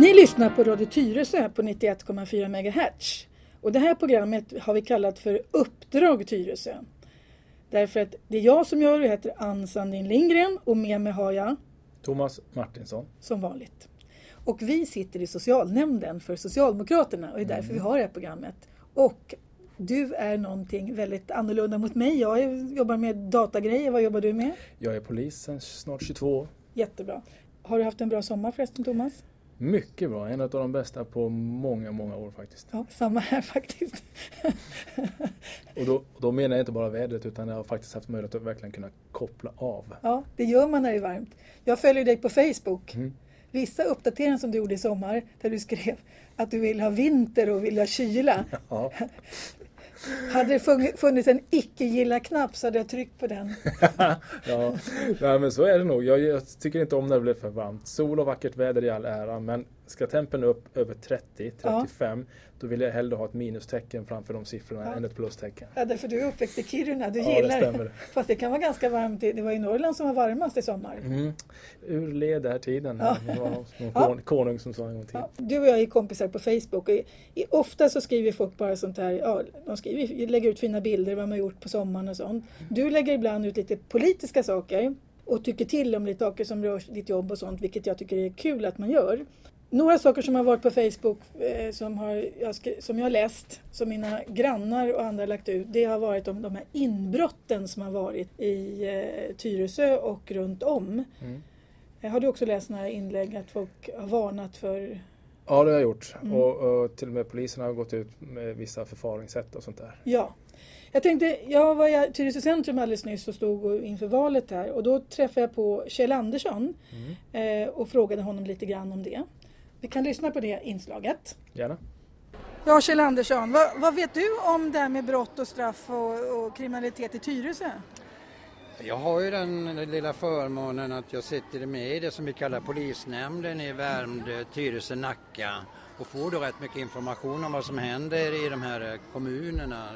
Ni lyssnar på Radio Tyresö på 91,4 MHz. Och det här programmet har vi kallat för Uppdrag Tyresö. Därför att det är jag som gör det, heter Ann Sandin Lindgren och med mig har jag Thomas Martinsson. som vanligt. Och vi sitter i socialnämnden för Socialdemokraterna och det är därför vi har det här programmet. Och du är någonting väldigt annorlunda mot mig. Jag jobbar med datagrejer. Vad jobbar du med? Jag är polis sedan snart 22 år. Jättebra. Har du haft en bra sommar förresten Thomas? Mycket bra, en av de bästa på många, många år faktiskt. Ja, samma här faktiskt. Och då, då menar jag inte bara vädret utan jag har faktiskt haft möjlighet att verkligen kunna koppla av. Ja, det gör man när det är varmt. Jag följer dig på Facebook. Mm. Vissa uppdateringar som du gjorde i sommar där du skrev att du vill ha vinter och vill ha kyla. Ja, Hade det funnits en icke-gilla-knapp så hade jag tryckt på den. ja. Nej, men så är det nog. Jag, jag tycker inte om när det blir för varmt. Sol och vackert väder i all ära men ska tempen upp över 30, 35 då vill jag hellre ha ett minustecken framför de siffrorna Ja. än ett plustecken. Ja, därför du är uppväxt i Kiruna, du Ja, det gillar stämmer. Fast det kan vara ganska varmt. Det det var i Norrland som var varmast i sommar. Mm. Ur led är tiden. Ja. Det var Ja. kon- konung som sa en gång till. Ja, du och jag är kompisar på Facebook och i, i, ofta så skriver folk bara sånt här, ja, de skriver, lägger ut fina bilder vad man har gjort på sommaren och sånt. Du lägger ibland ut lite politiska saker och tycker till om lite saker som rör ditt jobb och sånt, vilket jag tycker är kul att man gör. Några saker som har varit på Facebook eh, som, har, jag som jag har läst, som mina grannar och andra lagt ut, det har varit om de här inbrotten som har varit i eh, Tyresö och runt om. Mm. Eh, Har du också läst några inlägg att folk har varnat för Ja, det har jag gjort. Mm. Och, och till och med polisen har gått ut med vissa förfaringssätt och sånt där. Ja. Jag tänkte, jag var i Tyresö centrum alldeles nyss och stod inför valet här och då träffade jag på Kjell Andersson Mm. eh, och frågade honom lite grann om det. Vi kan lyssna på det inslaget. Gärna. Ja, Kjell Andersson, vad, vad vet du om det här med brott och straff och, och kriminalitet i Tyresö? Jag har ju den lilla förmånen att jag sitter med i det som vi kallar polisnämnden i Värmdö, Tyresö, Nacka och får då rätt mycket information om vad som händer i de här kommunerna.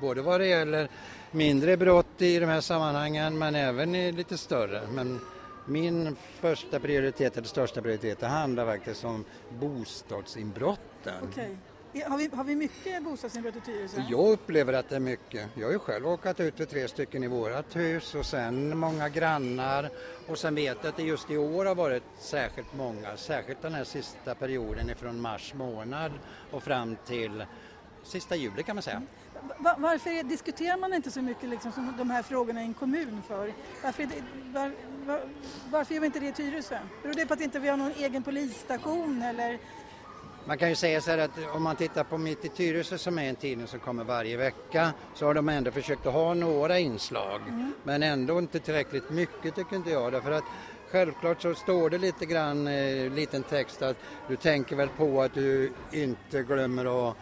Både vad det gäller mindre brott i de här sammanhangen men även i lite större. Men min första prioritet, eller största prioritet, det handlar faktiskt om bostadsinbrotten. Okej. Har, vi, har vi mycket bostadsinbrott i Tyresö? Jag upplever att det är mycket. Jag har ju själv åkat ut för tre stycken i vårat hus och sen många grannar och sen vet jag att det just i år har varit särskilt många, särskilt den här sista perioden ifrån mars månad och fram till sista juli kan man säga. Va- varför diskuterar man inte så mycket liksom, som de här frågorna i en kommun för? Varför, var, var, varför gör vi inte det i Tyresö? Beror det på att inte vi har någon egen polisstation eller? Man kan ju säga så här att om man tittar på Mitt i Tyresö som är en tidning som kommer varje vecka så har de ändå försökt att ha några inslag men ändå inte tillräckligt mycket tycker inte jag därför att Självklart så står det lite grann, eh, liten text att du tänker väl på att du inte glömmer att,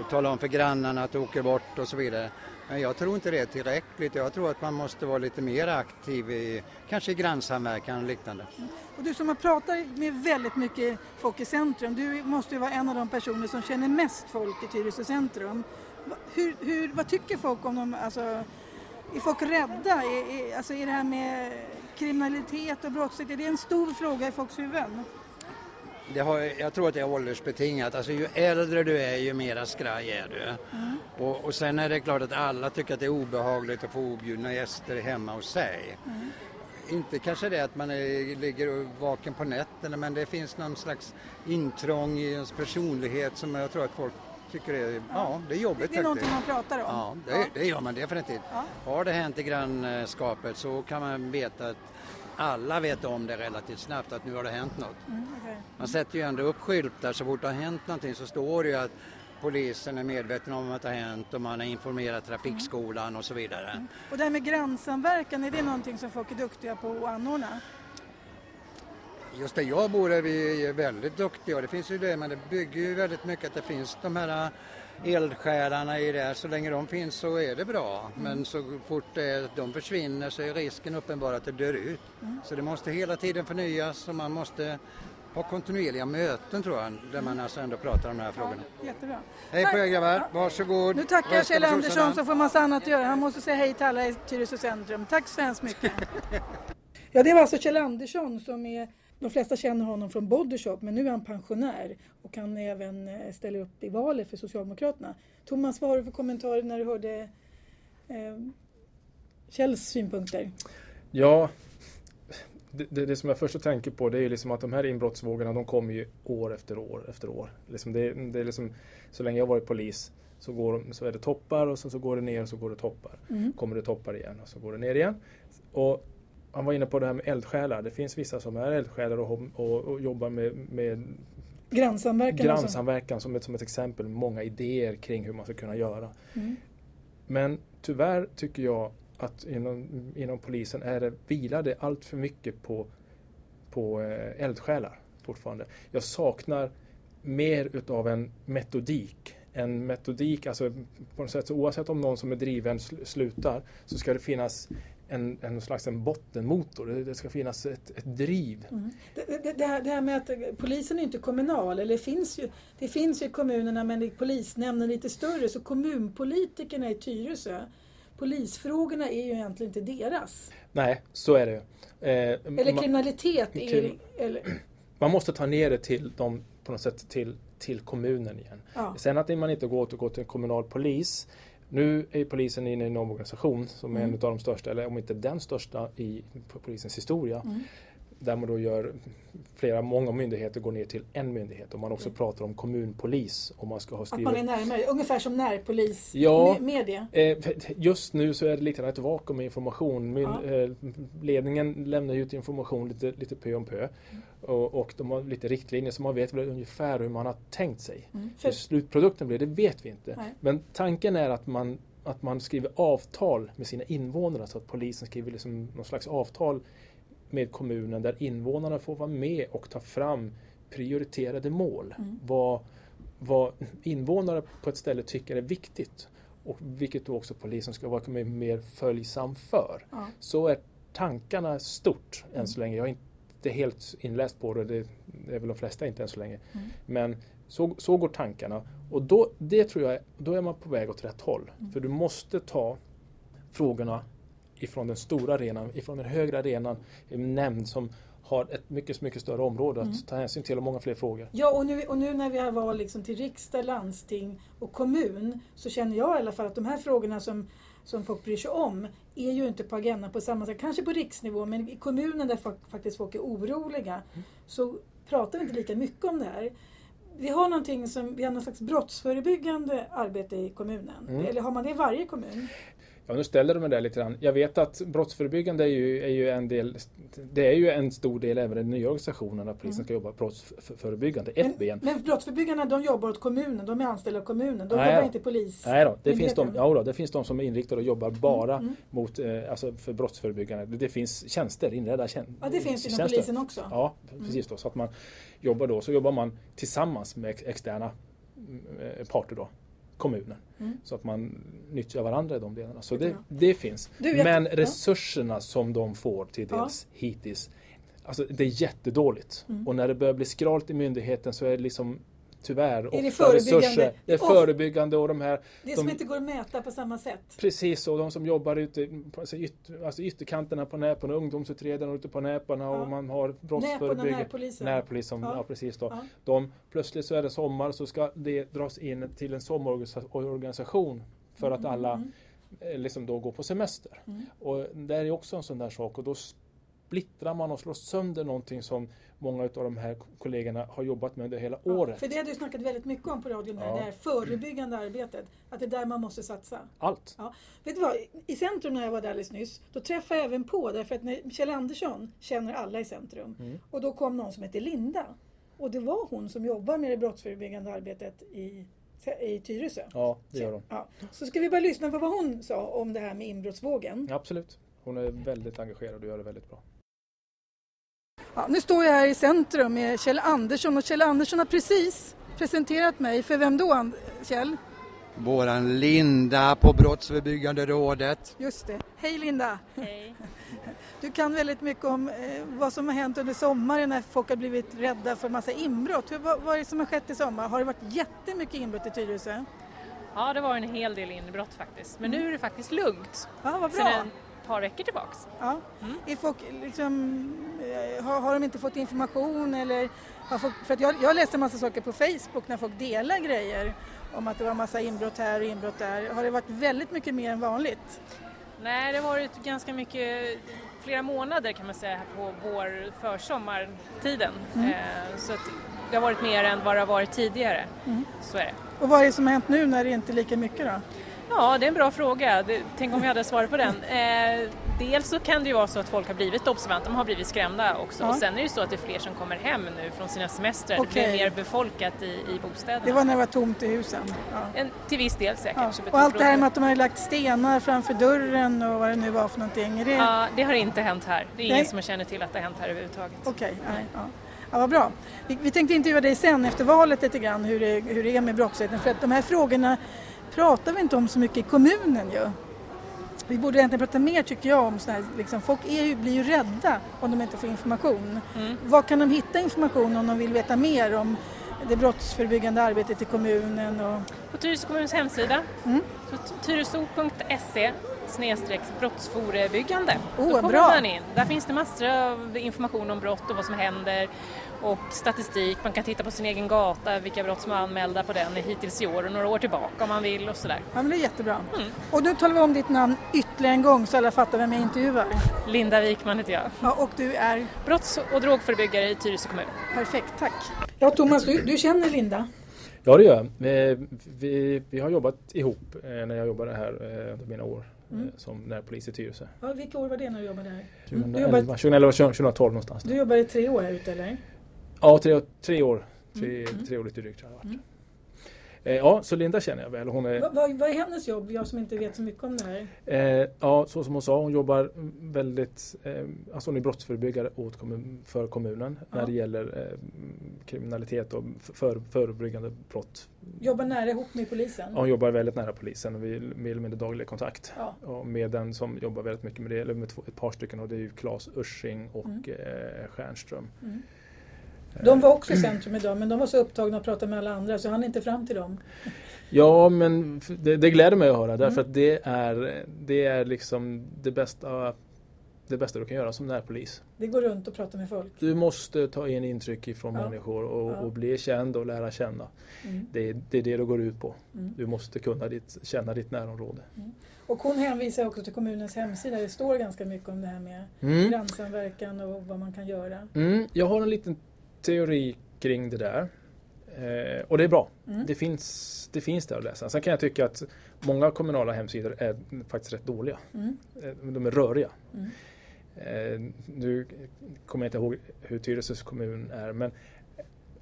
och tala om för grannarna att du åker bort och så vidare. Men jag tror inte det är tillräckligt. Jag tror att man måste vara lite mer aktiv i kanske i grannsamverkan och liknande. Och du som har pratat med väldigt mycket folk i centrum, du måste ju vara en av de personer som känner mest folk i Tyresö centrum. Hur, hur, vad tycker folk om dem? Alltså, är folk rädda? Är, är, alltså, är det här med kriminalitet och brottslighet, är det en stor fråga i folks huvuden? Det har, jag tror att det är åldersbetingat. Alltså ju äldre du är ju mera skraj är du. Och, och sen är det klart att alla tycker att det är obehagligt att få objudna gäster hemma hos sig. Inte kanske det att man är, ligger vaken på nätterna men det finns någon slags intrång i ens personlighet som jag tror att folk tycker är, ja, det är jobbigt Det är någonting man pratar Ja, om. det, det gör man definitivt. Ja. Har det hänt i grannskapet så kan man veta att alla vet om det relativt snabbt att nu har det hänt något. Mm, okej. Man sätter ju ändå upp skyltar så fort det har hänt någonting så står det ju att polisen är medveten om att det har hänt och man har informerat trafikskolan och så vidare. Och det här med grannsamverkan, är det någonting som folk är duktiga på att anordna? Just där jag bor är vi väldigt duktiga och det finns ju det men det bygger ju väldigt mycket att det finns de här eldsjälarna i det. Så länge de finns så är det bra men så fort de försvinner så är risken uppenbar att det dör ut. Så det måste hela tiden förnyas och man måste ha kontinuerliga möten tror jag där man alltså ändå pratar om de här frågorna. Jättebra. Hej på er grabbar, varsågod. Nu tackar Kjell Andersson som får massa annat att göra. Han måste säga hej till alla i Tyresö centrum. Tack så hemskt mycket. Ja, det var alltså Kjell Andersson som är de flesta känner honom från Bodyshop men nu är han pensionär och kan även eh, ställa upp i valet för Socialdemokraterna. Thomas, vad har du för kommentarer när du hörde eh, Kjells synpunkter? Ja, det, det, det, som jag först tänker på det är liksom att de här inbrottsvågorna de kommer ju år efter år efter år. Liksom det, det är liksom, så länge jag varit polis så, går, så är det toppar och sen så går det ner och så går det toppar. Mm. Kommer det toppar igen och så går det ner igen. Och han var inne på det här med eldsjälar. Det finns vissa som är eldsjälar och, och, och jobbar med, med grannsamverkan, grannsamverkan som, ett, som ett exempel. Många idéer kring hur man ska kunna göra. Mm. Men tyvärr tycker jag att inom, inom polisen är det, vilar det allt för mycket på, på eh, eldsjälar fortfarande. Jag saknar mer utav en metodik. En metodik, alltså på något sätt, så oavsett om någon som är driven slutar så ska det finnas en, en slags en bottenmotor. Det, ska finnas ett, ett driv. Mm. Det, det, det, här, det här med att polisen är inte kommunal, eller det finns ju, det finns ju i kommunerna men polisnämnden är lite större så kommunpolitikerna i Tyresö polisfrågorna är ju egentligen inte deras. Nej, så är det. Eh, eller kriminalitet. Man, är, eller... man måste ta ner det till, dem, på något sätt till, till kommunen igen. Ja. Sen att man inte går återgår till en kommunal polis. Nu är polisen inne i en omorganisation som är mm. en av de största, eller om inte den största i polisens historia. Mm där man då gör flera, många myndigheter går ner till en myndighet och man också mm. pratar om kommunpolis. Och man ska ha skrivit... Att man är närmare, ungefär som närpolis ja, media? Eh, just nu så är det lite ett vakuum med information. Myn, ja. eh, ledningen lämnar ut information lite, lite pö om pö. Mm. Och, och, de har lite riktlinjer så man vet väl ungefär hur man har tänkt sig. Mm. Hur slutprodukten blir, det vet vi inte. Nej. Men tanken är att man att man skriver avtal med sina invånare så att polisen skriver liksom någon slags avtal med kommunen där invånarna får vara med och ta fram prioriterade mål. Mm. Vad, vad invånare på ett ställe tycker är viktigt och vilket då också polisen ska vara mer följsam för. Ja. Så är tankarna stort mm. än så länge. Jag är inte helt inläst på det, det är väl de flesta inte än så länge. Mm. Men så, så går tankarna och då, det tror jag, då är man på väg åt rätt håll. Mm. För du måste ta frågorna ifrån den stora arenan, ifrån den högre arenan, en nämnd som har ett mycket, mycket större område mm. att ta hänsyn till och många fler frågor. Ja, och nu, och nu när vi har val liksom till riksdag, landsting och kommun så känner jag i alla fall att de här frågorna som, som folk bryr sig om är ju inte på agendan på samma sätt. Kanske på riksnivå, men i kommunen där faktiskt folk är oroliga mm. så pratar vi inte lika mycket om det här. Vi har någonting som, vi har någon slags brottsförebyggande arbete i kommunen. Mm. Eller har man det i varje kommun? Ja, nu ställer du mig där lite grann. Jag vet att brottsförebyggande är ju, är ju en del, det är ju en stor del även i den nya organisationen att polisen mm. ska jobba brottsförebyggande. Ett men, ben. Men brottsförebyggande de jobbar åt kommunen, de är anställda av kommunen, de Nej, jobbar inte polis. Nej då, det finns, de, ja då, det finns de som är inriktade och jobbar bara mm, mm. mot, eh, alltså för brottsförebyggande. Det finns tjänster, inredda tjänster. Ja, det finns inom polisen också. Ja, mm. precis då. Så att man jobbar då, så jobbar man tillsammans med externa eh, parter då kommunen. Mm. Så att man nyttjar varandra i de delarna. Så det, det finns. Du, Men resurserna ja. som de får till dels ja. hittills, alltså det är jättedåligt. Mm. Och när det börjar bli skralt i myndigheten så är det liksom tyvärr är det förebyggande? Resurser. Det är förebyggande och de här... Det de, som inte går att mäta på samma sätt? Precis, och de som jobbar ute på alltså ytter, alltså ytterkanterna på näpen, ungdomsutredarna ute på näparna ja. och man har brottsförebyggande... Närpolisen? Närpolisen, ja. ja. precis då. Ja. De, plötsligt så är det sommar så ska det dras in till en sommarorganisation för att mm, alla mm. mm. liksom då går på semester. Mm. Och det är också en sån där sak och då splittrar man och slår sönder någonting som många av de här kollegorna har jobbat med under hela ja, året. För det har du snackat väldigt mycket om på radion, här, ja. det här förebyggande arbetet. Att det är där man måste satsa. Allt. Ja. Vet du vad, i centrum när jag var där alldeles nyss, då träffade jag även på, därför att när Kjell Andersson känner alla i centrum. Mm. Och då kom någon som heter Linda. Och det var hon som jobbar med det brottsförebyggande arbetet i i Tyresö. Ja, det gör hon. Ja. Så ska vi bara lyssna på vad hon sa om det här med inbrottsvågen. Ja, absolut. Hon är väldigt engagerad och gör det väldigt bra. Ja, nu står jag här i centrum med Kjell Andersson och Kjell Andersson har precis presenterat mig. För vem då, Kjell? Våran Linda på Brottsförebyggande rådet. Just det. Hej Linda! Hej! Du kan väldigt mycket om eh, vad som har hänt under sommaren när folk har blivit rädda för massa inbrott. Hur, vad, vad är det som har skett i sommar? Har det varit jättemycket inbrott i Tyresö? Ja, det var en hel del inbrott faktiskt. Men mm. nu är det faktiskt lugnt. Ja, vad bra! Par veckor tillbaks. Ja. Mm. Är folk liksom, eh, har, har de inte fått information eller har folk, för att jag, jag läste en massa saker på Facebook när folk delar grejer om att det var massa inbrott här och inbrott där. Har det varit väldigt mycket mer än vanligt? Nej, det har varit ganska mycket, flera månader kan man säga på vår försommartiden. Mm. Eh, så att det har varit mer än vad det har varit tidigare. Mm. Så är det. Och vad är det som har hänt nu när det inte är lika mycket då? Ja, det är en bra fråga. tänk om vi hade svarat på den. Eh, dels så kan det ju vara så att folk har blivit observanta, de har blivit skrämda också. Ja. Och sen är det ju så att det är fler som kommer hem nu från sina semestrar. Okay. Det blir mer befolkat i, i bostäderna. Det var när det var tomt i husen? Ja. En, till viss del säkert. Ja. Och allt det här med att de har lagt stenar framför dörren och vad det nu var för någonting? Det... Ja, det har inte hänt här. Det är ingen som känner till att det har hänt här överhuvudtaget. Okej, okay. ja. Ja, vad bra. Vi, vi tänkte intervjua dig sen efter valet lite grann hur det, hur det är med brottsligheten för att de här frågorna pratar vi inte om så mycket i kommunen ju. Vi borde egentligen prata mer tycker jag om sådana här, liksom, folk ju, blir ju rädda om de inte får information. Mm. Var kan de hitta information om de vill veta mer om det brottsförebyggande arbetet i kommunen? Och... På Tyresö kommuns hemsida, mm. tyreso.se snedstreck brottsforebyggande. Oh, Då kommer bra. man in. Där finns det massor av information om brott och vad som händer och statistik. Man kan titta på sin egen gata, vilka brott som är anmälda på den hittills i år och några år tillbaka om man vill och sådär. Ja, men det är jättebra. Mm. Och nu talar vi om ditt namn ytterligare en gång så alla fattar vem jag intervjuar. Linda Wikman heter jag. Ja, och du är? Brotts och drogförebyggare i Tyresö kommun. Perfekt, tack. Ja, Thomas, du, du känner Linda? Ja, det gör jag. Vi, vi, vi har jobbat ihop eh, när jag jobbade här eh, under mina år mm. som närpolis i Tyresö. Ja, vilka år var det när du jobbade här? 2011, 2011 2012 någonstans. Du jobbade tre år här ute eller? Ja, tre, tre år. Tre, mm. tre år lite drygt har jag varit. Mm. Eh, ja, så Linda känner jag väl. Hon är, vad, vad, vad är hennes jobb? Jag som inte vet så mycket om det här. Eh, ja, så som hon sa, hon jobbar väldigt, eh, alltså hon är brottsförebyggare åt kommun, för kommunen ja. när det gäller eh, kriminalitet och för, förebyggande brott. Jobbar nära ihop med polisen? Ja, hon jobbar väldigt nära polisen och vi mer eller mindre daglig kontakt. Ja. Med den som jobbar väldigt mycket med det, eller med ett par stycken och det är ju Claes Ursing och mm. eh, Stjernström. Mm. De var också i centrum idag men de var så upptagna att prata med alla andra så han inte fram till dem. Ja men det, det gläder mig att höra därför mm. att det är, det är liksom det bästa, det bästa du kan göra som närpolis. Det går runt och prata med folk. Du måste ta in intryck ifrån ja. människor och, ja. och, bli känd och lära känna. Mm. Det, det, är det det går ut på. Mm. Du måste kunna ditt, känna ditt närområde. Mm. Och hon hänvisar också till kommunens hemsida. Det står ganska mycket om det här med mm. grannsamverkan och vad man kan göra. Mm. Jag har en liten teori kring det där. Eh, och det är bra. Mm. Det, finns, det finns där att läsa. Sen kan jag tycka att många kommunala hemsidor är faktiskt rätt dåliga. Mm. Eh, de är röriga. Mm. Eh, nu kommer jag inte ihåg hur Tyresö kommun är men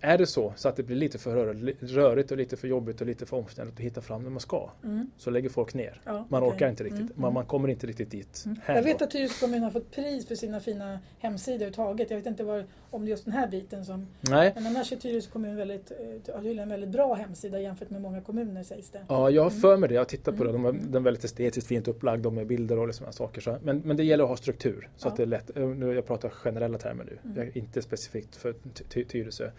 är det så, så att det blir lite för rörigt och lite för jobbigt och lite för omständigt att hitta fram när man ska, mm. så lägger folk ner. Ja, man okay. orkar inte riktigt. Mm. Man, man, kommer inte riktigt dit. Mm. Jag vet att Tyresö kommun har fått pris för sina fina hemsidor överhuvudtaget. Jag vet inte var, om det är just den här biten som... Nej. Men annars är Tyresö kommun väldigt, eh, har en väldigt bra hemsida jämfört med många kommuner sägs det. Ja, jag har mm. för mig det. Jag har tittat på det. De är, den är väldigt estetiskt fint upplagd med bilder och sådana saker. Så, men, men det gäller att ha struktur så ja. att det är lätt. Eh, nu, jag pratar generella termer nu, mm. inte specifikt för Tyresö.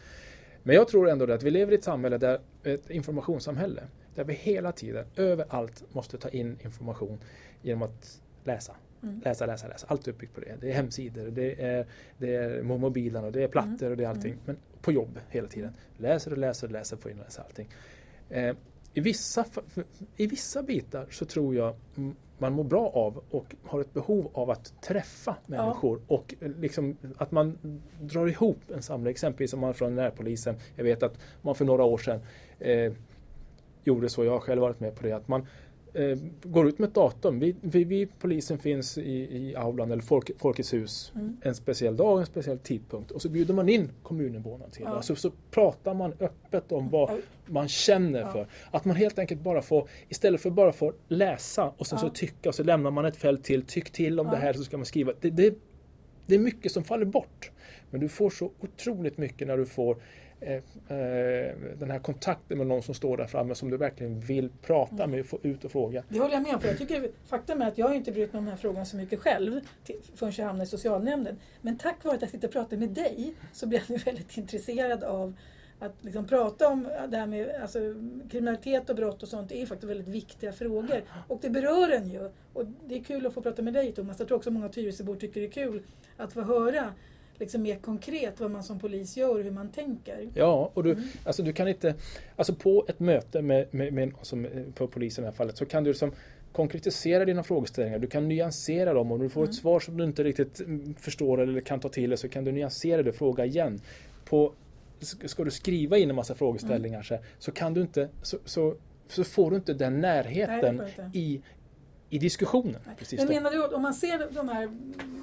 Men jag tror ändå att vi lever i ett samhälle, där, ett informationssamhälle, där vi hela tiden, överallt, måste ta in information genom att läsa. Mm. Läsa, läsa, läsa. Allt är uppbyggt på det. Det är hemsidor, det är, det är mobilerna, det är plattor mm. och det är allting. Mm. Men på jobb hela tiden. Läser och läser och läser, får in och läsa allting. Eh, i, vissa, I vissa bitar så tror jag man mår bra av och har ett behov av att träffa människor ja. och liksom att man drar ihop en samling. Exempelvis om man från närpolisen, jag vet att man för några år sedan eh, gjorde så, jag har själv varit med på det, att man eh, går ut med ett datum. Vi, vi, vi polisen finns i, i aulan eller folk, Folkets hus mm. en speciell dag, en speciell tidpunkt och så bjuder man in kommuninvånarna till ja. det. Alltså, så pratar man öppet om vad man känner ja. för. Att man helt enkelt bara får, istället för bara få läsa och sen ja. så tycka och så lämnar man ett fält till, tyck till om det här så ska man skriva. Det, det, det är mycket som faller bort. Men du får så otroligt mycket när du får den här kontakten med någon som står där framme som du verkligen vill prata mm. med och få ut och fråga. Det håller jag med om. För jag tycker, faktum är att jag inte brytt mig om den här frågan så mycket själv till, förrän jag hamnade i socialnämnden. Men tack vare att jag sitter och pratar med dig så blir jag nu väldigt intresserad av att liksom prata om det här med alltså, kriminalitet och brott och sånt är faktiskt väldigt viktiga frågor. Och det berör en ju. Och det är kul att få prata med dig Thomas. Jag tror också många Tyresöbor tycker det är kul att få höra liksom mer konkret vad man som polis gör och hur man tänker. Ja, och du, mm. alltså du kan inte, alltså på ett möte med, med, med som, på polisen i det här fallet så kan du liksom konkretisera dina frågeställningar. Du kan nyansera dem. Om du får mm. ett svar som du inte riktigt mm, förstår eller kan ta till dig så kan du nyansera det och fråga igen. På, ska du skriva in en massa frågeställningar mm. så, så kan du inte så, så, så, får du inte den närheten Nej, i, i diskussionen. Precis Men menar du att om man ser de här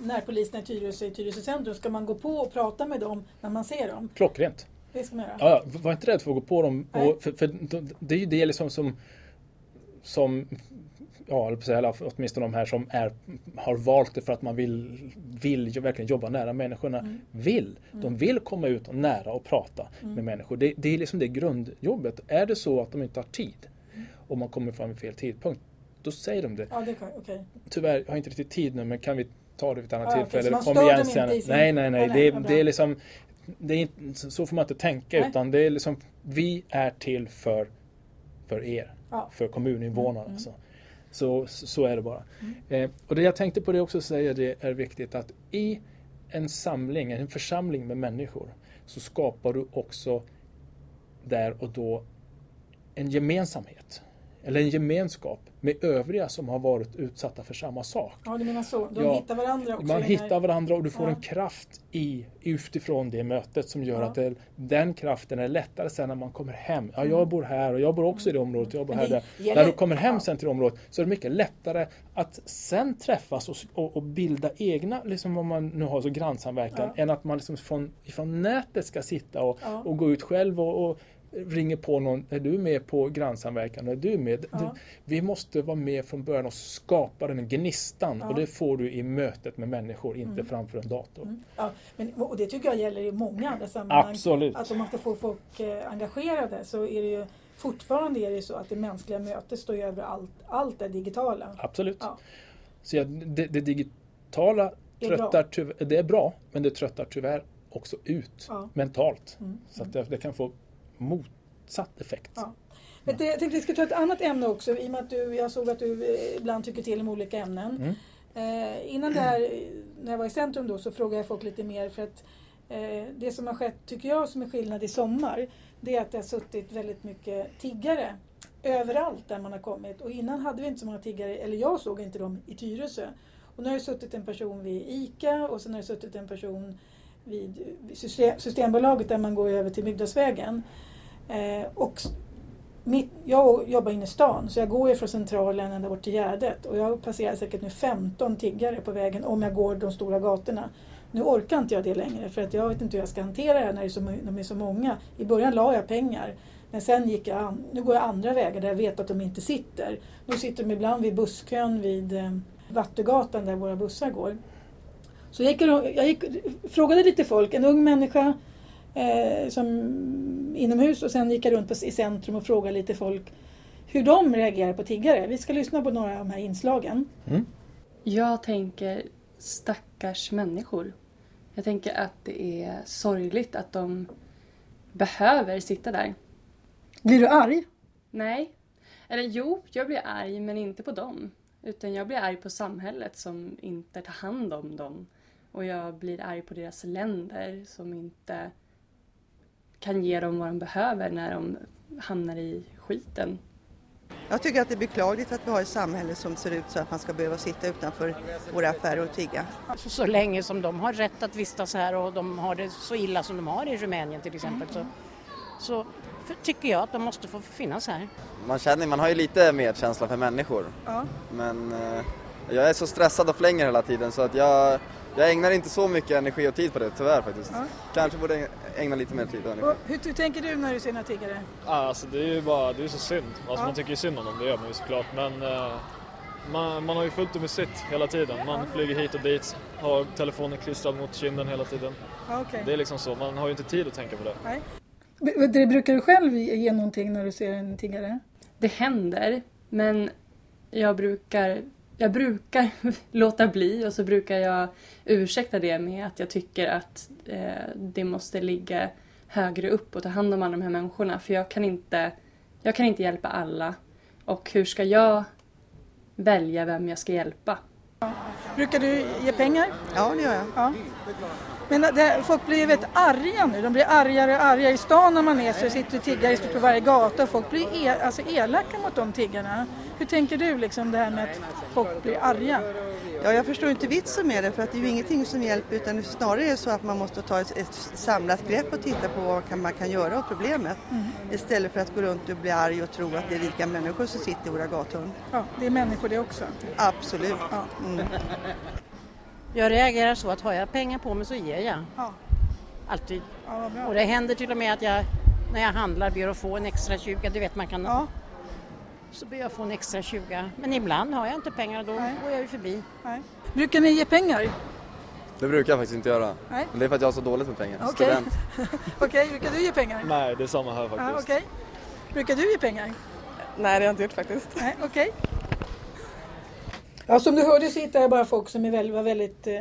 närpoliserna i Tyresö, i Tyresö centrum, ska man gå på och prata med dem när man ser dem? Klockrent. Det ska man göra. Ja, var inte rädd för att gå på dem. Och, för, för, det är ju det liksom som, som ja, eller åtminstone de här som är, har valt det för att man vill, vill verkligen jobba nära människorna. Mm. Vill. De mm. vill komma ut och nära och prata mm. med människor. Det, det, är liksom det grundjobbet. Är det så att de inte har tid mm. och man kommer fram vid fel tidpunkt, då säger de det. Ja, det kan, okay. Tyvärr, jag har inte riktigt tid nu men kan vi ta det vid ett annat ja, tillfälle? Okay, Kom igen sen. Sin... Nej, nej, nej. Det, det är liksom det är inte, så får man inte tänka nej. utan det är liksom vi är till för, för er. Ja. För kommuninvånarna. Mm, mm. Så. Så, så är det bara. Mm. Eh, och det jag tänkte på det också säga det är viktigt att i en samling, en församling med människor så skapar du också där och då en gemensamhet eller en gemenskap med övriga som har varit utsatta för samma sak. Ja, du menar så. De ja, hittar varandra också? Man hittar varandra och du får ja. en kraft i, utifrån det mötet som gör ja. att det, den kraften är lättare sen när man kommer hem. Ja, jag mm. bor här och jag bor också i det mm. området. Jag bor här där. När du kommer hem sen till det området så är det mycket lättare att sen träffas och, och, och bilda egna, liksom om man nu har så grannsamverkan, än att man liksom från, från nätet ska sitta och, och gå ut själv och, och ringer på någon, är du med på grannsamverkan? Är du med? Ja. Vi måste vara med från början och skapa den gnistan ja. och det får du i mötet med människor, inte mm. framför en dator. Mm. Ja, men, och det tycker jag gäller i många andra sammanhang. Absolut. Att om man ska få folk eh, engagerade så är det ju fortfarande är det så att det mänskliga mötet står över allt, allt det digitala. Absolut. Ja. Så ja, det, det digitala det är, tröttar tyvärr, det är bra, men det tröttar tyvärr också ut mentalt. Mm. Så att det, det, kan få motsatt effekt. Ja. Men jag tänkte vi ska ta ett annat ämne också i och med att du, jag såg att du eh, ibland tycker till om olika ämnen. Mm. Eh, innan det här, när jag var i centrum då, så frågade jag folk lite mer för att eh, det som har skett, tycker jag, som är skillnad i sommar, det är att det har suttit väldigt mycket tiggare överallt där man har kommit. Och innan hade vi inte så många tiggare, eller jag såg inte dem i Tyresö. Och nu har det suttit en person vid ICA och sen har det suttit en person vid Systembolaget där man går över till Bygdasvägen. Eh, och mitt, jag jobbar inne i stan så jag går ju från centralen ända bort till Gärdet och jag passerar säkert nu 15 tiggare på vägen om jag går de stora gatorna. Nu orkar inte jag det längre för att jag vet inte hur jag ska hantera det när det är så, de är så många. I början la jag pengar men sen gick jag, nu går jag andra vägar där jag vet att de inte sitter. Nu sitter de ibland vid busskön vid eh, Vattugatan där våra bussar går. Så jag, gick, jag gick, frågade lite folk, en ung människa eh, som inomhus och sen gick jag runt på, i centrum och frågade lite folk hur de reagerar på tiggare. Vi ska lyssna på några av de här inslagen. Mm. Jag tänker stackars människor. Jag tänker att det är sorgligt att de behöver sitta där. Blir du arg? Nej. Eller jo, jag blir arg men inte på dem. Utan jag blir arg på samhället som inte tar hand om dem. Och jag blir arg på deras länder som inte kan ge dem vad de behöver när de hamnar i skiten. Jag tycker att det är beklagligt att vi har ett samhälle som ser ut så att man ska behöva sitta utanför våra affärer och tigga. Alltså, så länge som de har rätt att vistas här och de har det så illa som de har i Rumänien till exempel så, så tycker jag att de måste få finnas här. Man känner, man har ju lite medkänsla för människor. Ja. Men eh, jag är så stressad och flänger hela tiden så att jag jag ägnar inte så mycket energi och tid på det tyvärr faktiskt. Ja. Kanske borde ägna lite mer tid och energi. hur, hur, tänker du när du ser några tiggare? Ja, alltså det är ju bara, det är så synd. Alltså ja. man tycker ju synd om dem, det gör man ju såklart. Men uh, man, man har ju fullt upp med sitt hela tiden. Man ja. flyger hit och dit, har telefonen klistrad mot kinden hela tiden. Okay. Det är liksom så, man har ju inte tid att tänka på det. Nej. Det brukar du själv ge någonting när du ser en tiggare? Det händer, men jag brukar jag brukar låta bli och så brukar jag ursäkta det med att jag tycker att eh, det måste ligga högre upp och ta hand om alla de här människorna. För jag kan inte, jag kan inte hjälpa alla. Och hur ska jag välja vem jag ska hjälpa? Brukar du ge pengar? Ja, det gör jag. Ja. Men det, folk blir ju väldigt arga nu. De blir argare och argare. I stan när man är så sitter tiggare på varje gata och folk blir e alltså elaka mot de tiggarna. Hur tänker du liksom det här med att folk blir arga? Ja, jag förstår inte vitsen med det för att det är ju ingenting som hjälper utan snarare är det så att man måste ta ett, ett samlat grepp och titta på vad kan, man kan göra åt problemet mm. istället för att gå runt och bli arg och tro att det är rika människor som sitter i våra gathörn. Ja, det är människor det också. Absolut. Ja. Mm. Jag reagerar så att har jag pengar på mig så ger jag. Ja. Alltid. Ja, och det händer till och med att jag när jag handlar ber att få en extra 20. Du vet man kan ja så ber jag få en extra 20. Men ibland har jag inte pengar då Nej. går jag ju förbi. Nej. Brukar ni ge pengar? Det brukar jag faktiskt inte göra. Nej. Men det är för att jag har så dåligt med pengar. Okej, okay. okay, brukar du ge pengar? Nej, det är samma här faktiskt. Ah, okay. Brukar du ge pengar? Nej, det har jag inte gjort faktiskt. Nej, okej. Okay. Ja, som du hörde så hittar jag bara folk som är väldigt, var väldigt eh,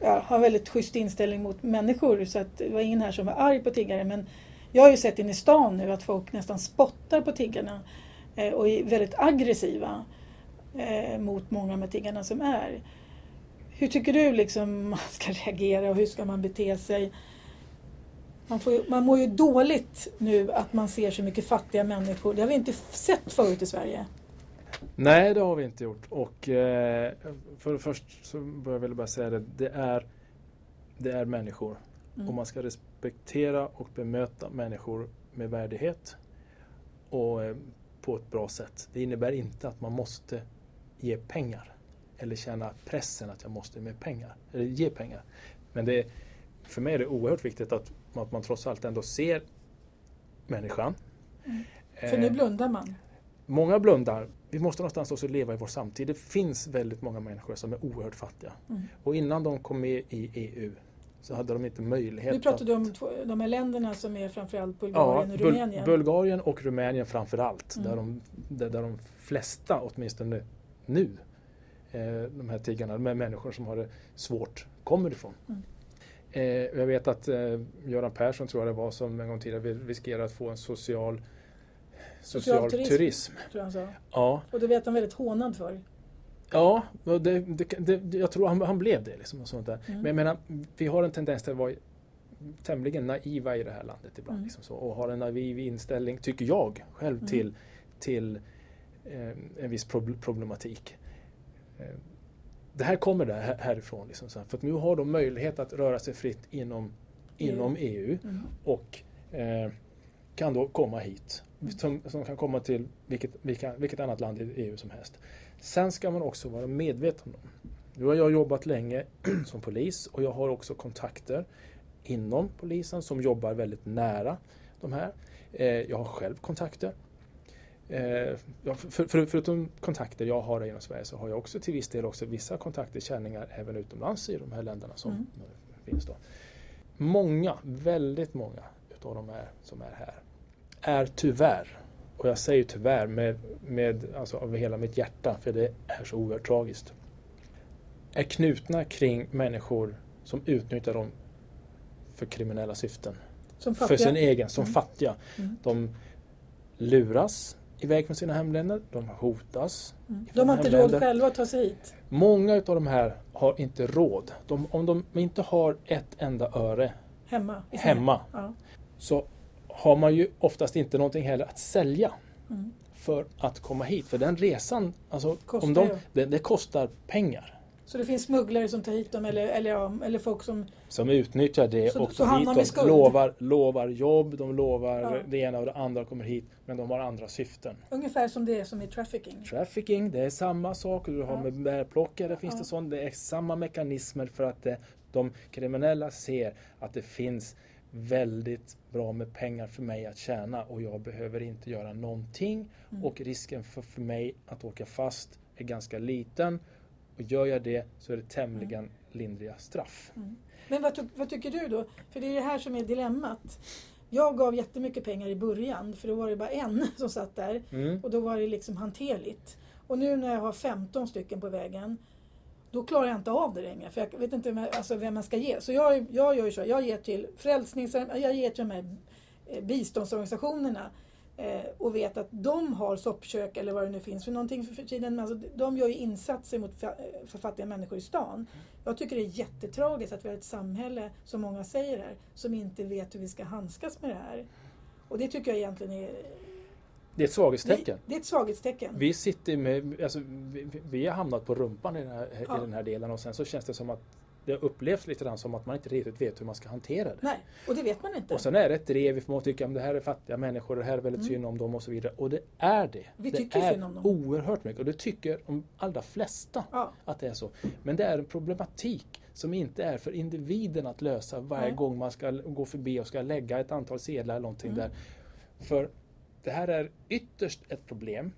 ja, har väldigt schysst inställning mot människor. Så att det var ingen här som var arg på tiggare. Men jag har ju sett in i stan nu att folk nästan spottar på tiggarna. Eh, och är väldigt aggressiva eh, mot många med tiggarna som är. Hur tycker du liksom man ska reagera och hur ska man bete sig? Man, får, man mår ju dåligt nu att man ser så mycket fattiga människor. Det har vi inte sett förut i Sverige. Nej, det har vi inte gjort. Och eh, för det först så bör jag väl bara säga det. Det är, det är människor. Mm. Och man ska respektera och bemöta människor med värdighet. Och eh, på ett bra sätt. Det innebär inte att man måste ge pengar eller känna pressen att jag måste med pengar, eller ge pengar. Men det, för mig är det oerhört viktigt att, att man trots allt ändå ser människan. Mm. För nu eh, blundar man. Många blundar. Vi måste någonstans också leva i vår samtid. Det finns väldigt många människor som är oerhört fattiga. Mm. Och innan de kom med i EU så hade de inte möjlighet Nu pratar att... du om de här länderna som är framförallt Bulgarien ja, och Rumänien? Bulgarien och Rumänien framförallt. Mm. Där, de, där, där de flesta, åtminstone nu, eh, de här tiggarna, de här människor som har det svårt, kommer ifrån. Mm. Eh, jag vet att eh, Göran Persson, tror jag det var, som en gång tidigare riskerar att få en social social, turism. turism. Tror jag sa. Ja. Och det vet han väldigt hånad för. Ja, det, det, det, jag tror han, han blev det. Liksom och sånt där. Mm. Men jag menar, vi har en tendens till att vara tämligen naiva i det här landet ibland. Mm. Liksom så, och har en naiv inställning, tycker jag själv, mm. till, till eh, en viss problematik. Eh, det här kommer där, härifrån. Liksom, så, för att nu har de möjlighet att röra sig fritt inom, inom EU mm. och eh, kan då komma hit. Som, som, kan komma till vilket, vilka, vilket annat land i EU som helst. Sen ska man också vara medveten om. Nu har jag jobbat länge som polis och jag har också kontakter inom polisen som jobbar väldigt nära de här. Eh, jag har själv kontakter. Eh, för, förutom kontakter jag har inom Sverige så har jag också till viss del också vissa kontakter, känningar även utomlands i de här länderna som mm. finns. Då. Många, väldigt många utav de här som är här är tyvärr och jag säger tyvärr med, med, alltså av hela mitt hjärta, för det är så oerhört tragiskt, är knutna kring människor som utnyttjar dem för kriminella syften. För sin egen, som mm. fattiga. Mm. De luras iväg från sina hemländer, de hotas. Mm. De har inte råd själva att ta sig hit? Många av de här har inte råd. De, om de inte har ett enda öre hemma, hemma ja. så har man ju oftast inte någonting heller att sälja mm. för att komma hit. För den resan, alltså, om de, det, det, kostar pengar. Så det finns smugglare som tar hit dem eller, eller, ja, eller folk som... Som utnyttjar det så, och så tar hit dem, lovar, lovar jobb, de lovar ja. det ena och det andra kommer hit. Men de har andra syften. Ungefär som det är som i trafficking. Trafficking, det är samma sak. Du har ja. med bärplockare, finns ja. det sånt. Det är samma mekanismer för att det, de kriminella ser att det finns väldigt bra med pengar för mig att tjäna och jag behöver inte göra någonting mm. och risken för, för mig att åka fast är ganska liten och gör jag det så är det tämligen mm. lindriga straff. Mm. Men vad, vad, tycker du då? För det är det här som är dilemmat. Jag gav jättemycket pengar i början för då var det bara en som satt där mm. och då var det liksom hanterligt. Och nu när jag har 15 stycken på vägen då klarar jag inte av det längre. För jag vet inte vem, alltså vem man ska ge. Så jag, jag gör ju så, jag ger till frälsnings... Jag ger till de här eh, biståndsorganisationerna eh, och vet att de har soppkök eller vad det nu finns för någonting för tiden. Men alltså, de gör ju insatser mot för fattiga människor i stan. Jag tycker det är jättetragiskt att vi har ett samhälle, som många säger här, som inte vet hur vi ska handskas med det här. Och det tycker jag egentligen är det är ett svaghetstecken. Det är ett svaghetstecken. Vi sitter med, alltså, vi, vi har hamnat på rumpan i den, här, ja. i den här delen och sen så känns det som att det upplevs lite grann som att man inte riktigt vet hur man ska hantera det. Nej, och det vet man inte. Och sen är det ett drev ifrån att tycka att det här är fattiga människor det här är väldigt mm. synd om dem och så vidare. Och det är det. Vi det tycker är synd om dem. oerhört mycket och det tycker de allra flesta ja. att det är så. Men det är en problematik som inte är för individen att lösa varje Nej. gång man ska gå förbi och ska lägga ett antal sedlar eller någonting mm. där. För det här är ytterst ett problem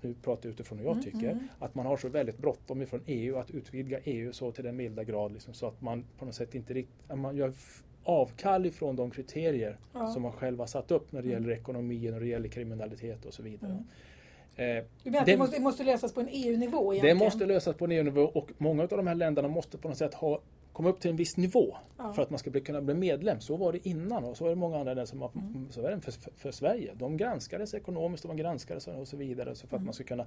nu pratar jag utifrån hur jag mm, tycker, mm. att man har så väldigt bråttom ifrån EU att utvidga EU så till den milda grad liksom, så att man på något sätt inte riktigt, man gör avkall ifrån de kriterier ja. som man själv har satt upp när det mm. gäller ekonomi, när det gäller kriminalitet och så vidare. Mm. Eh, du menar att det, måste, det måste lösas på en EU-nivå? Det måste lösas på en EU-nivå och många av de här länderna måste på något sätt ha komma upp till en viss nivå ja. för att man ska bli, kunna bli medlem. Så var det innan och så är det många andra länder som har, mm. så är det för, för, Sverige. De granskades ekonomiskt och man granskades och så vidare så för mm. att man ska kunna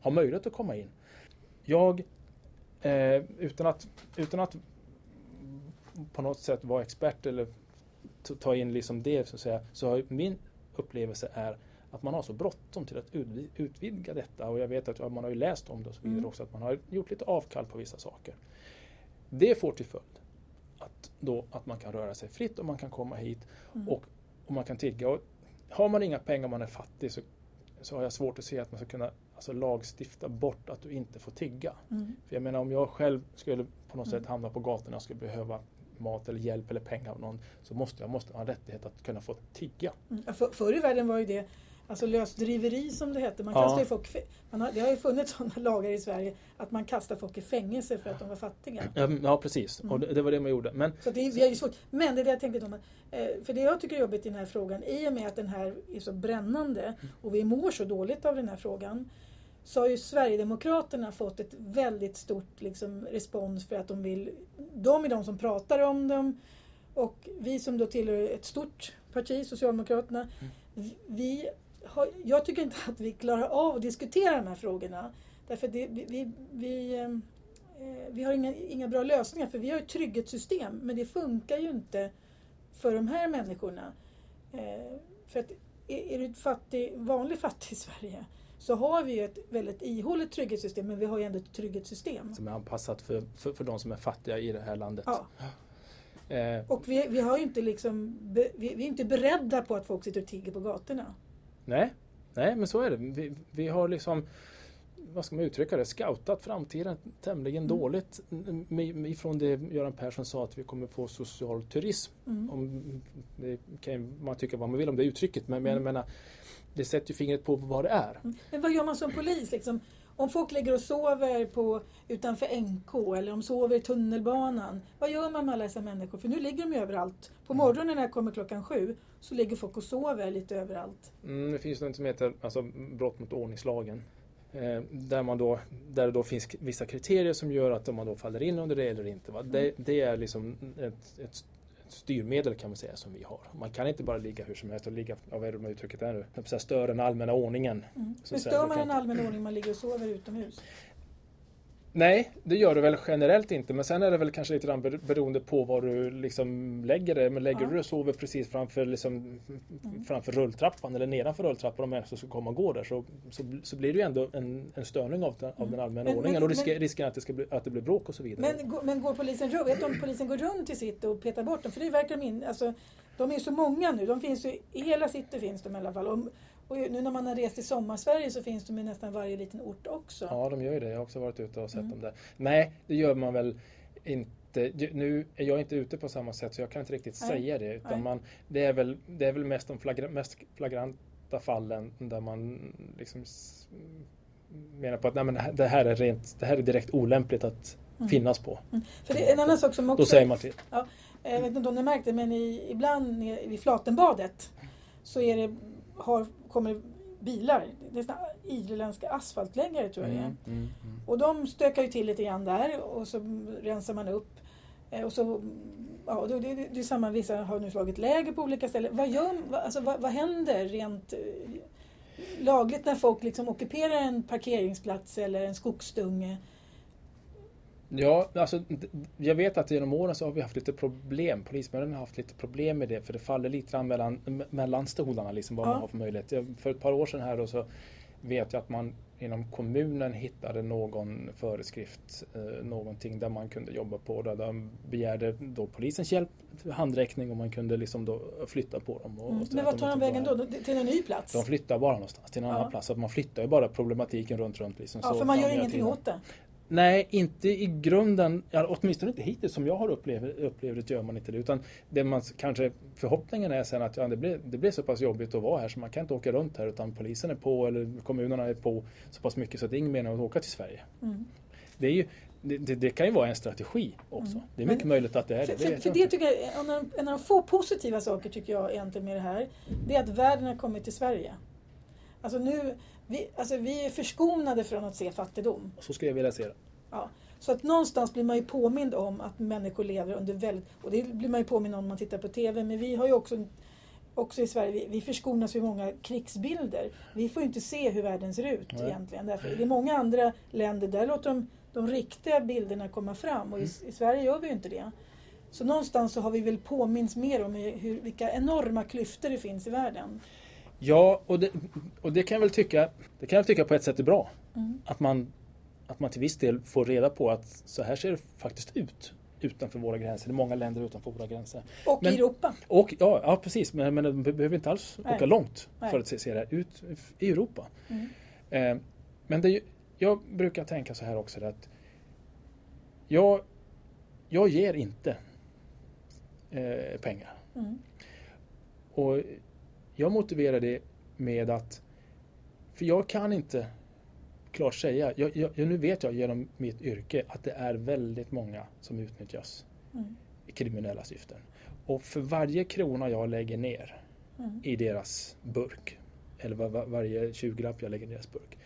ha möjlighet att komma in. Jag, eh, utan, att, utan att på något sätt vara expert eller ta in liksom det så att säga, så har min upplevelse är att man har så bråttom till att utvidga detta och jag vet att man har ju läst om det och så vidare mm. också att man har gjort lite avkall på vissa saker. Det får till följd att, då, att man kan röra sig fritt och man kan komma hit mm. och, och man kan tigga. Och har man inga pengar och man är fattig så, så har jag svårt att se att man ska kunna alltså, lagstifta bort att du inte får tigga. Mm. För jag menar om jag själv skulle på något mm. sätt hamna på gatorna och skulle behöva mat eller hjälp eller pengar av någon så måste jag måste ha en rättighet att kunna få tigga. Mm. För, förr i världen var ju det Alltså lösdriveri som det hette. Man ja. kastar folk, man har, det har ju funnits sådana lagar i Sverige att man kastar folk i fängelse för att de var fattiga. Ja, precis. Mm. Och det, det, var det man gjorde. Men, så det, vi har svårt. Men det är det jag tänkte. Eh, för det jag tycker är jobbigt i den här frågan, i och med att den här är så brännande och vi mår så dåligt av den här frågan, så har ju Sverigedemokraterna fått ett väldigt stort liksom, respons för att de vill... De är de som pratar om dem och vi som då tillhör ett stort parti, Socialdemokraterna, mm. vi jag tycker inte att vi klarar av att diskutera de här frågorna. Därför det, vi, vi, vi, eh, vi har inga, inga bra lösningar för vi har ett trygghetssystem men det funkar ju inte för de här människorna. Eh, för att är, du fattig, vanlig fattig i Sverige så har vi ett väldigt ihåligt trygghetssystem men vi har ju ändå ett trygghetssystem. Som är anpassat för, för, för de som är fattiga i det här landet. Ja. Eh. Och vi, vi, har inte liksom, vi, vi är inte beredda på att folk sitter och tigger på gatorna. Nej, nej men så är det. Vi, vi har liksom vad ska man uttrycka det, scoutat framtiden tämligen mm. dåligt ifrån det Göran Persson sa att vi kommer få social turism. Mm. Om, det kan man tycka vad man vill om det uttrycket men mm. menar, det sätter ju fingret på vad det är. Mm. Men vad gör man som polis? Liksom? Om folk ligger och sover på, utanför NK eller de sover i tunnelbanan. Vad gör man med alla dessa människor? För nu ligger de överallt. På mm. morgonen när jag kommer klockan sju så ligger folk och sover lite överallt. Mm, det finns något som heter alltså, brott mot ordningslagen. Eh, där, man då, där det då finns vissa kriterier som gör att om man då faller in under det eller inte. Va? Det, mm. det är liksom ett, ett styrmedel kan man säga som vi har. Man kan inte bara ligga hur som helst och ligga, ja, vad är det uttrycket är nu, så stör den allmänna ordningen. Mm. Men stör man den allmänna ordningen man ligger och sover utomhus? Nej, det gör du väl generellt inte. Men sen är det väl kanske lite grann beroende på var du liksom lägger det. Men lägger ja. du och sover precis framför, liksom, mm. framför rulltrappan eller nedanför rulltrappan om människor ska komma och gå där så, så, så blir det ju ändå en, en störning av, den, av den allmänna men, ordningen men, och risker, men, risken att det, ska bli, att det blir bråk och så vidare. Men, men går polisen runt? Vet du om polisen går runt i sitt och petar bort dem? För det verkar de in, alltså, de är så många nu. De finns ju, I hela city finns de i alla fall. Och, och nu när man har rest i sommarsverige så finns de i nästan varje liten ort också. Ja, de gör ju det. Jag har också varit ute och sett mm. dem där. Nej, det gör man väl inte. Nu är jag inte ute på samma sätt så jag kan inte riktigt Nej. säga det. Utan man, det, är väl, det är väl mest de flagra, mest flagranta fallen där man liksom menar på att nej, men det, här är rent, det här är direkt olämpligt att mm. finnas på. Mm. För det är en annan sak som också... Då säger man till. Ja, jag vet inte om ni märkte men i, ibland vid Flatenbadet så är det, har kommer bilar. Det är såna irländska asfaltläggare tror jag det är. Mm, mm, mm. Och de stökar ju till lite grann där och så rensar man upp. Eh, och så, ja, det, det, det är samma, vissa har nu slagit läger på olika ställen. Vad, gör, alltså, vad, vad händer rent eh, lagligt när folk liksom ockuperar en parkeringsplats eller en skogsdunge? Ja, alltså jag vet att genom åren så har vi haft lite problem. Polismyndigheten har haft lite problem med det för det faller lite grann mellan, mellan stolarna liksom vad ja. man har för möjlighet. För ett par år sedan här då så vet jag att man inom kommunen hittade någon föreskrift, eh, någonting där man kunde jobba på. Där de begärde då polisens hjälp, handräckning och man kunde liksom då flytta på dem. Och, mm. Men vart tar de vägen då? Till en ny plats? De flyttar bara någonstans till en ja. annan plats. Så att man flyttar ju bara problematiken runt, runt. Liksom, ja, för man gör ingenting åt det? Nej, inte i grunden, ja, åtminstone inte hittills som jag har upplevt, upplevt det gör man inte det. Utan det man kanske, förhoppningen är sen att ja, det, blir, det blir så pass jobbigt att vara här så man kan inte åka runt här utan polisen är på eller kommunerna är på så pass mycket så att det är ingen mening att åka till Sverige. Mm. Det, är ju, det, det, det, kan ju vara en strategi också. Mm. Det är mycket Men, möjligt att det är det. För, för, för det tycker jag, en av, en av de få positiva saker tycker jag egentligen med det här, det är att världen har kommit till Sverige. Alltså nu, vi, alltså vi är förskonade från att se fattigdom. Så skulle jag vilja se det. Ja. Så att någonstans blir man ju påmind om att människor lever under väldigt... Och det blir man ju påmind om när man tittar på TV. Men vi har ju också, också i Sverige, vi, vi förskonas ju många krigsbilder. Vi får ju inte se hur världen ser ut Nej. egentligen. Därför, det är många andra länder, där låter de de riktiga bilderna komma fram. Och i, i Sverige gör vi ju inte det. Så någonstans så har vi väl påminns mer om hur, vilka enorma klyftor det finns i världen. Ja, och det, och det kan jag väl tycka, det kan jag tycka på ett sätt är bra. Mm. Att, man, att man till viss del får reda på att så här ser det faktiskt ut utanför våra gränser. Det är många länder utanför våra gränser. Och men, i Europa. Och, ja, ja, precis. Men, men de behöver inte alls Nej. åka långt Nej. för att se, se det här. Ut i Europa. Mm. Eh, men det, jag brukar tänka så här också att jag, jag ger inte eh, pengar. Mm. Och jag motiverar det med att, för jag kan inte klart säga, jag, jag, nu vet jag genom mitt yrke att det är väldigt många som utnyttjas mm. i kriminella syften. Och för varje krona jag lägger ner mm. i deras burk, eller var, var, varje 20-lapp jag lägger i deras burk,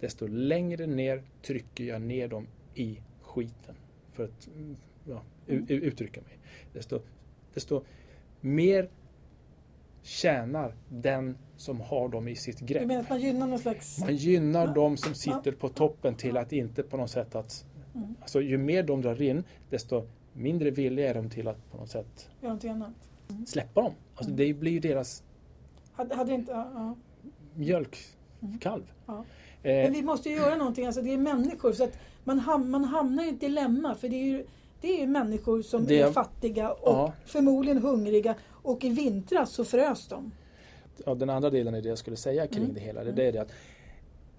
desto längre ner trycker jag ner dem i skiten. För att ja, mm. uttrycka mig. Desto, desto mer tjänar den som har dem i sitt grepp. Du menar att man gynnar någon slags... Man gynnar ja. de som sitter på toppen till att inte på något sätt att... Mm. Alltså ju mer de drar in desto mindre villiga är de till att på något sätt. Mm. släppa dem. Alltså mm. det blir ju deras hade, hade inte, ja, mjölkkalv. Mm. Ja. Eh. Men vi måste ju göra någonting, alltså det är människor så att man, ham man hamnar i ett dilemma för det är ju, det är människor som det, är fattiga och ja. förmodligen hungriga och i vintras så frös de. Ja, den andra delen i det jag skulle säga kring mm. det hela, det, mm. det är det att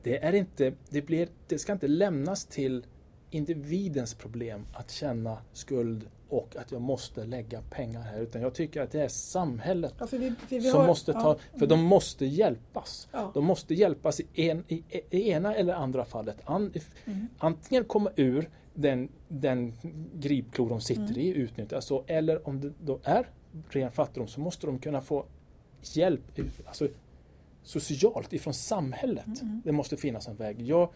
det, är inte, det, blir, det ska inte lämnas till individens problem att känna skuld och att jag måste lägga pengar här. Utan jag tycker att det är samhället ja, för vi, för vi som har, måste ta, ja. för de måste hjälpas. Ja. De måste hjälpas i, en, i, i ena eller andra fallet. An, mm. Antingen komma ur den, den gripklo de sitter mm. i, utnyttjas, eller om det då är ren fattigdom så måste de kunna få hjälp alltså, socialt ifrån samhället. Mm, mm. Det måste finnas en väg. Jag,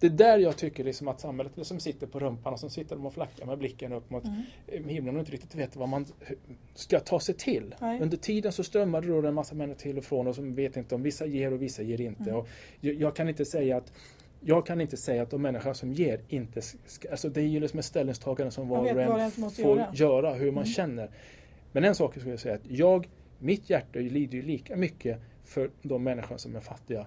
det är där jag tycker liksom att samhället som liksom sitter på rumpan och som sitter och flackar med blicken upp mot mm. himlen och inte riktigt vet vad man ska ta sig till. Nej. Under tiden så strömmar det då en massa människor till och från och som vet inte om vissa ger och vissa ger inte. Mm. Och jag, jag, kan inte säga att jag kan inte säga att de människor som ger inte ska, alltså det är ju liksom ett ställningstagande som var och en får göra. göra. hur man mm. känner. Men en sak skulle jag säga att jag, mitt hjärta lider ju lika mycket för de människor som är fattiga.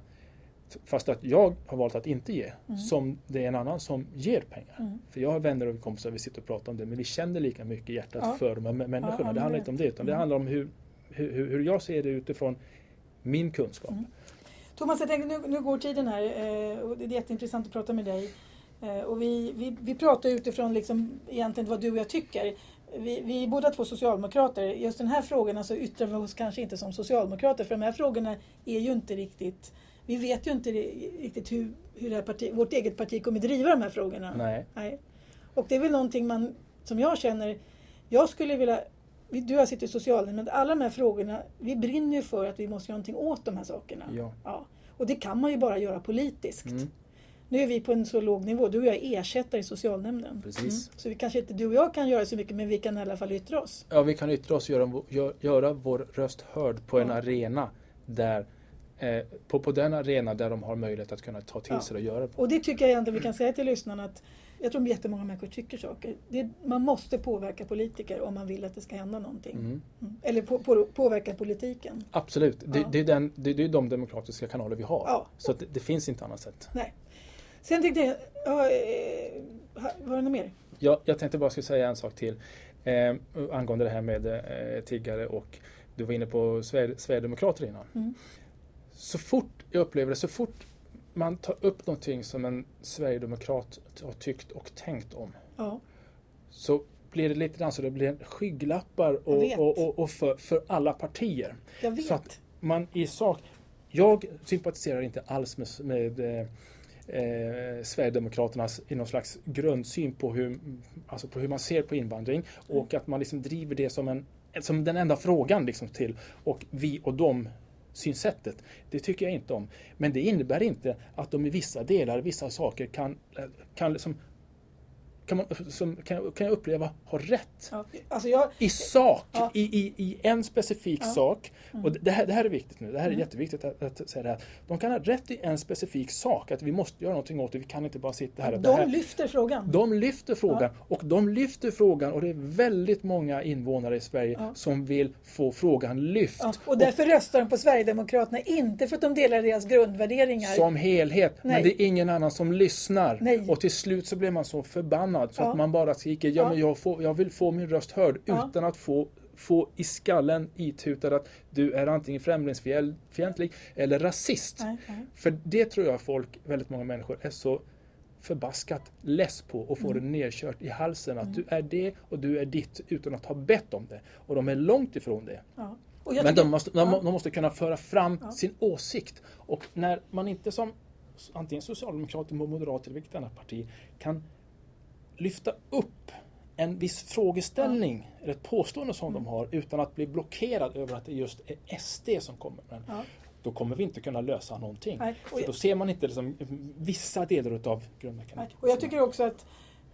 Fast att jag har valt att inte ge, mm. som det är en annan som ger pengar. Mm. För jag har vänner och kompisar, vi sitter och pratar om det, men vi känner lika mycket i hjärtat ja. för de här människorna. Ja, det handlar inte om det, utan det mm. handlar om hur, hur, hur jag ser det utifrån min kunskap. Thomas, jag tänker, nu, nu går tiden här eh, och det är jätteintressant att prata med dig. Eh, och vi, vi, vi pratar utifrån liksom egentligen vad du och jag tycker vi, vi är båda två socialdemokrater. Just den här frågan så yttrar vi oss kanske inte som socialdemokrater för de här frågorna är ju inte riktigt vi vet ju inte riktigt hur, hur det parti, vårt eget parti kommer driva de här frågorna. Nej. Nej. Och det är väl någonting man, som jag känner, jag skulle vilja, du har suttit i socialnämnden, alla de här frågorna, vi brinner ju för att vi måste göra någonting åt de här sakerna. Ja. ja. Och det kan man ju bara göra politiskt. Mm. Nu är vi på en så låg nivå. Du och jag är ersättare i socialnämnden. Precis. Mm. Så vi kanske inte du och jag kan göra så mycket men vi kan i alla fall yttra oss. Ja, vi kan yttra oss och göra, gör, göra vår röst hörd på ja. en arena där eh, på, på den arena där de har möjlighet att kunna ta till ja. sig och göra det. Och det tycker jag ändå vi kan säga till lyssnarna att jag tror att jättemånga människor tycker saker. Det, man måste påverka politiker om man vill att det ska hända någonting. Mm. Mm. Eller på, på, påverka politiken. Absolut, det, ja. det, är den, det, det, är de demokratiska kanaler vi har. Ja. Så det, det, finns inte annat sätt. Nej. Sen tänkte jag, ja, eh, var det något mer? Ja, jag tänkte bara skulle säga en sak till eh, angående det här med eh, tiggare och du var inne på Sverigedemokrater innan. Mm. Så fort, jag upplever det, så fort man tar upp någonting som en sverigedemokrat har tyckt och tänkt om. Ja. Så blir det lite grann så det blir skygglappar och, och, och, och för, för, alla partier. Jag vet. Så att man i sak, jag sympatiserar inte alls med, med eh, eh, Sverigedemokraternas i någon slags grundsyn på hur, alltså på hur man ser på invandring mm. och att man liksom driver det som, en, som den enda frågan liksom till och vi och dem synsättet. Det tycker jag inte om. Men det innebär inte att de i vissa delar, vissa saker kan, eh, kan liksom kan, man, som, kan, kan jag uppleva har rätt. Ja, alltså jag, I sak, ja. i, i, i en specifik ja. sak. Mm. Och det här, det här är viktigt nu, det här är mm. jätteviktigt att, att, säga det här. De kan ha rätt i en specifik sak, att vi måste göra någonting åt det, vi kan inte bara sitta här. De här. lyfter frågan. De lyfter frågan och de lyfter frågan och det är väldigt många invånare i Sverige som vill få frågan lyft. och därför och, röstar de på Sverigedemokraterna, inte för att de delar deras grundvärderingar. Som helhet, Nej. men det är ingen annan som lyssnar. Nej. Och till slut så blir man så förbannad förbannad så ja. att man bara skriker ja, men jag, får, jag vill få min röst hörd ja. utan att få få i skallen itutad att du är antingen främlingsfientlig eller rasist. Nej, nej. För det tror jag folk, väldigt många människor, är så förbaskat less på och får mm. det nedkört i halsen att mm. du är det och du är ditt utan att ha bett om det. Och de är långt ifrån det. Ja. Men de, måste, de, de, måste kunna föra fram ja. sin åsikt. Och när man inte som antingen socialdemokrater, moderater eller vilket annat parti kan lyfta upp en viss frågeställning ja. eller ett påstående som mm. de har utan att bli blockerad över att det just är SD som kommer med ja. Då kommer vi inte kunna lösa någonting. Nej. För då ser man inte liksom vissa delar av grundmekaniken. Och jag tycker också att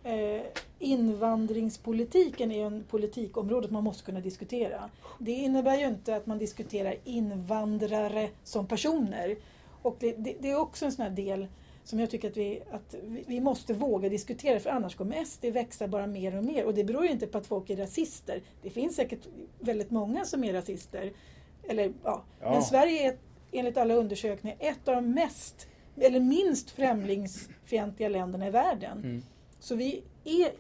eh, invandringspolitiken är en politikområde man måste kunna diskutera. Det innebär ju inte att man diskuterar invandrare som personer. Och det, det, det är också en sån här del som jag tycker att vi, att vi måste våga diskutera för annars kommer SD växa bara mer och mer. Och det beror ju inte på att folk är rasister. Det finns säkert väldigt många som är rasister. Eller, ja. ja. Men Sverige är enligt alla undersökningar ett av de mest eller minst främlingsfientliga länderna i världen. Mm. Så vi är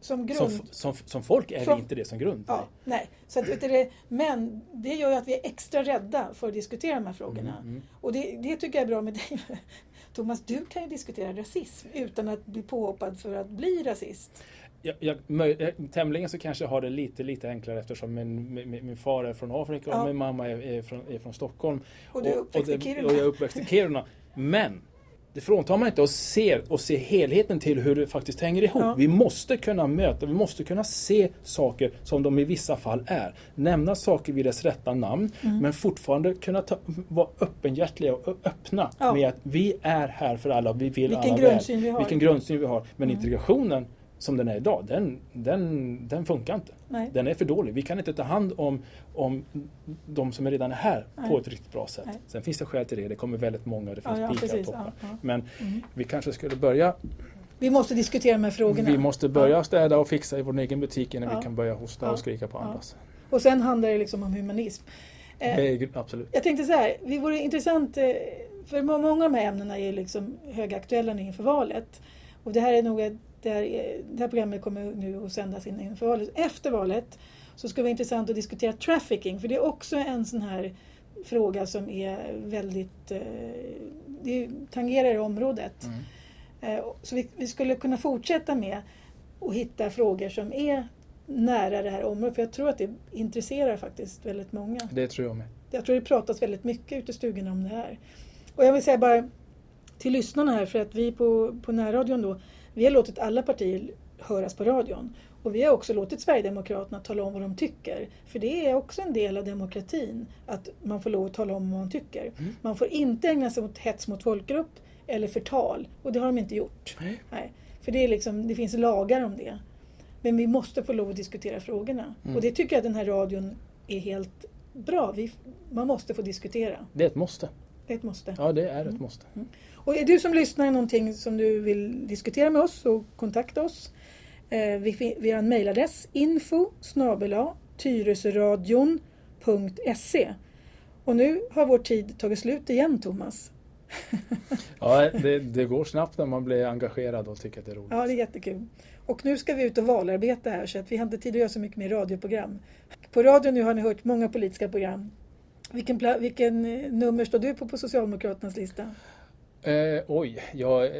som grund... Som, som, som folk är som, vi inte det som grund. Ja, nej. Så att, det, men det gör ju att vi är extra rädda för att diskutera de här frågorna. Mm, mm. Och det, det tycker jag är bra med dig. Thomas, du kan ju diskutera rasism utan att bli påhoppad för att bli rasist. Jag, jag, jag, tämligen så kanske jag har det lite, lite enklare eftersom min, min, min far är från Afrika ja. och min mamma är, är, från, är från Stockholm. Och du är uppväxt i Kiruna. Och jag är uppväxt i Kiruna. Men det fråntar man inte och ser och se helheten till hur det faktiskt hänger ihop. Ja. Vi måste kunna möta, vi måste kunna se saker som de i vissa fall är. Nämna saker vid dess rätta namn mm. men fortfarande kunna ta, vara öppenhjärtiga och öppna ja. med att vi är här för alla, vi vill Vilken alla väl. Vi har. Vilken grundsyn vi har. Men mm. integrationen som den är idag, den, den, den funkar inte. Nej. Den är för dålig. Vi kan inte ta hand om, om de som är redan är här Nej. på ett riktigt bra sätt. Nej. Sen finns det skäl till det. Det kommer väldigt många och det finns ja, ja, pikar och toppar. Ja, ja. Men mm. vi kanske skulle börja vi måste diskutera de här frågorna. Vi måste börja städa och fixa i vår egen butik innan vi kan börja hosta och skrika på andras. Och sen handlar det liksom om humanism. Eh, absolut. Jag tänkte så här, det vore intressant, eh, för många av de här ämnena är liksom högaktuella nu inför valet. Och det här är nog ett det här, det här programmet kommer nu att sändas in inför valet. Efter valet så ska det vara intressant att diskutera trafficking för det är också en sån här fråga som är väldigt, eh, det tangerar området. Mm. Eh, så vi, vi, skulle kunna fortsätta med att hitta frågor som är nära det här området för jag tror att det intresserar faktiskt väldigt många. Det tror jag med. Jag tror det pratas väldigt mycket ute i stugorna om det här. Och jag vill säga bara till lyssnarna här för att vi på, på närradion då vi har låtit alla partier höras på radion. Och vi har också låtit Sverigedemokraterna tala om vad de tycker. För det är också en del av demokratin, att man får lov att tala om vad man tycker. Mm. Man får inte ägna sig åt hets mot folkgrupp eller förtal. Och det har de inte gjort. Nej. Nej. För det, är liksom, det finns lagar om det. Men vi måste få lov att diskutera frågorna. Mm. Och det tycker jag att den här radion är helt bra. Vi, man måste få diskutera. Det är ett måste. Det är ett måste. Ja, det är ett mm. måste. Och är du som lyssnar någonting som du vill diskutera med oss så kontakta oss. Eh, vi, vi har en mejladress info tyresöradion.se Och nu har vår tid tagit slut igen Thomas. ja, det, det, går snabbt när man blir engagerad och tycker att det är roligt. Ja, det är jättekul. Och nu ska vi ut och valarbeta här så att vi har inte tid att göra så mycket mer radioprogram. På radio nu har ni hört många politiska program. Vilken, vilken eh, nummer står du på på Socialdemokraternas lista? Eh, oj, jag,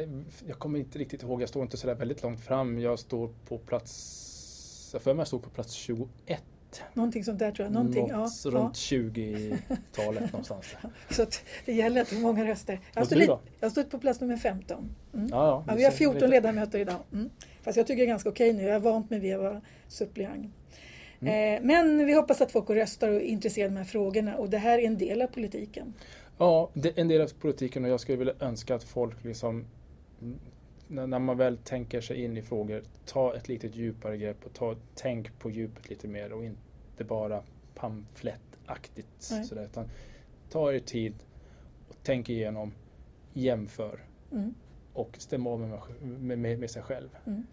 jag kommer inte riktigt ihåg. Jag står inte sådär väldigt långt fram. Jag står på plats, jag för mig jag stod på plats 21. Någonting sånt där tror jag. Någonting, Något ja, runt ja. 20-talet någonstans. Så det gäller att är många röster. Jag har, jag stått på plats nummer 15. Mm. Ja, ja, ja, vi har 14 lite. ledamöter idag. Mm. Fast jag tycker det är ganska okej nu. Jag är vant med att vara suppleant. Mm. Eh, men vi hoppas att folk röstar och är intresserade av de här frågorna och det här är en del av politiken. Ja, det är en del av politiken och jag skulle vilja önska att folk liksom när man väl tänker sig in i frågor, ta ett lite djupare grepp och ta, tänk på djupet lite mer och inte bara pamflettaktigt. Sådär, utan ta er tid och tänk igenom, jämför mm. och stäm av med, med, med, med sig själv. Mm.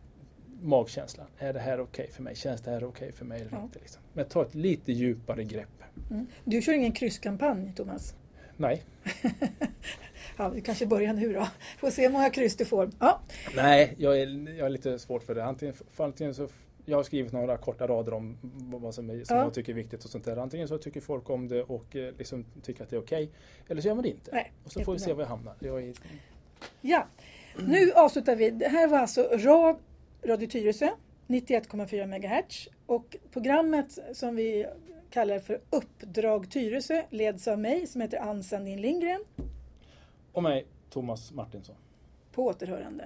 Magkänslan, är det här okej okay för mig? Känns det här okej okay för mig eller ja. inte? Liksom. Men ta ett lite djupare grepp. Mm. Du kör ingen krysskampanj, Thomas? Nej. ja, vi kanske börjar nu då. Får se hur många kryss du får. Ja. Nej, jag är, jag är lite svårt för det. Antingen, antingen så jag har skrivit några korta rader om vad som, är, som ja. jag tycker är viktigt och sånt där. Antingen så tycker folk om det och eh, liksom tycker att det är okej. Okay, eller så gör man det inte. Nej, och så får vi se var jag hamnar. Jag är... Ja, nu avslutar vi. Det här var alltså Rad, Radio Tyresö 91,4 MHz och programmet som vi kallar för Uppdrag Tyresö leds av mig som heter Ann Sandin Lindgren. Och mig, Thomas Martinsson. På återhörande.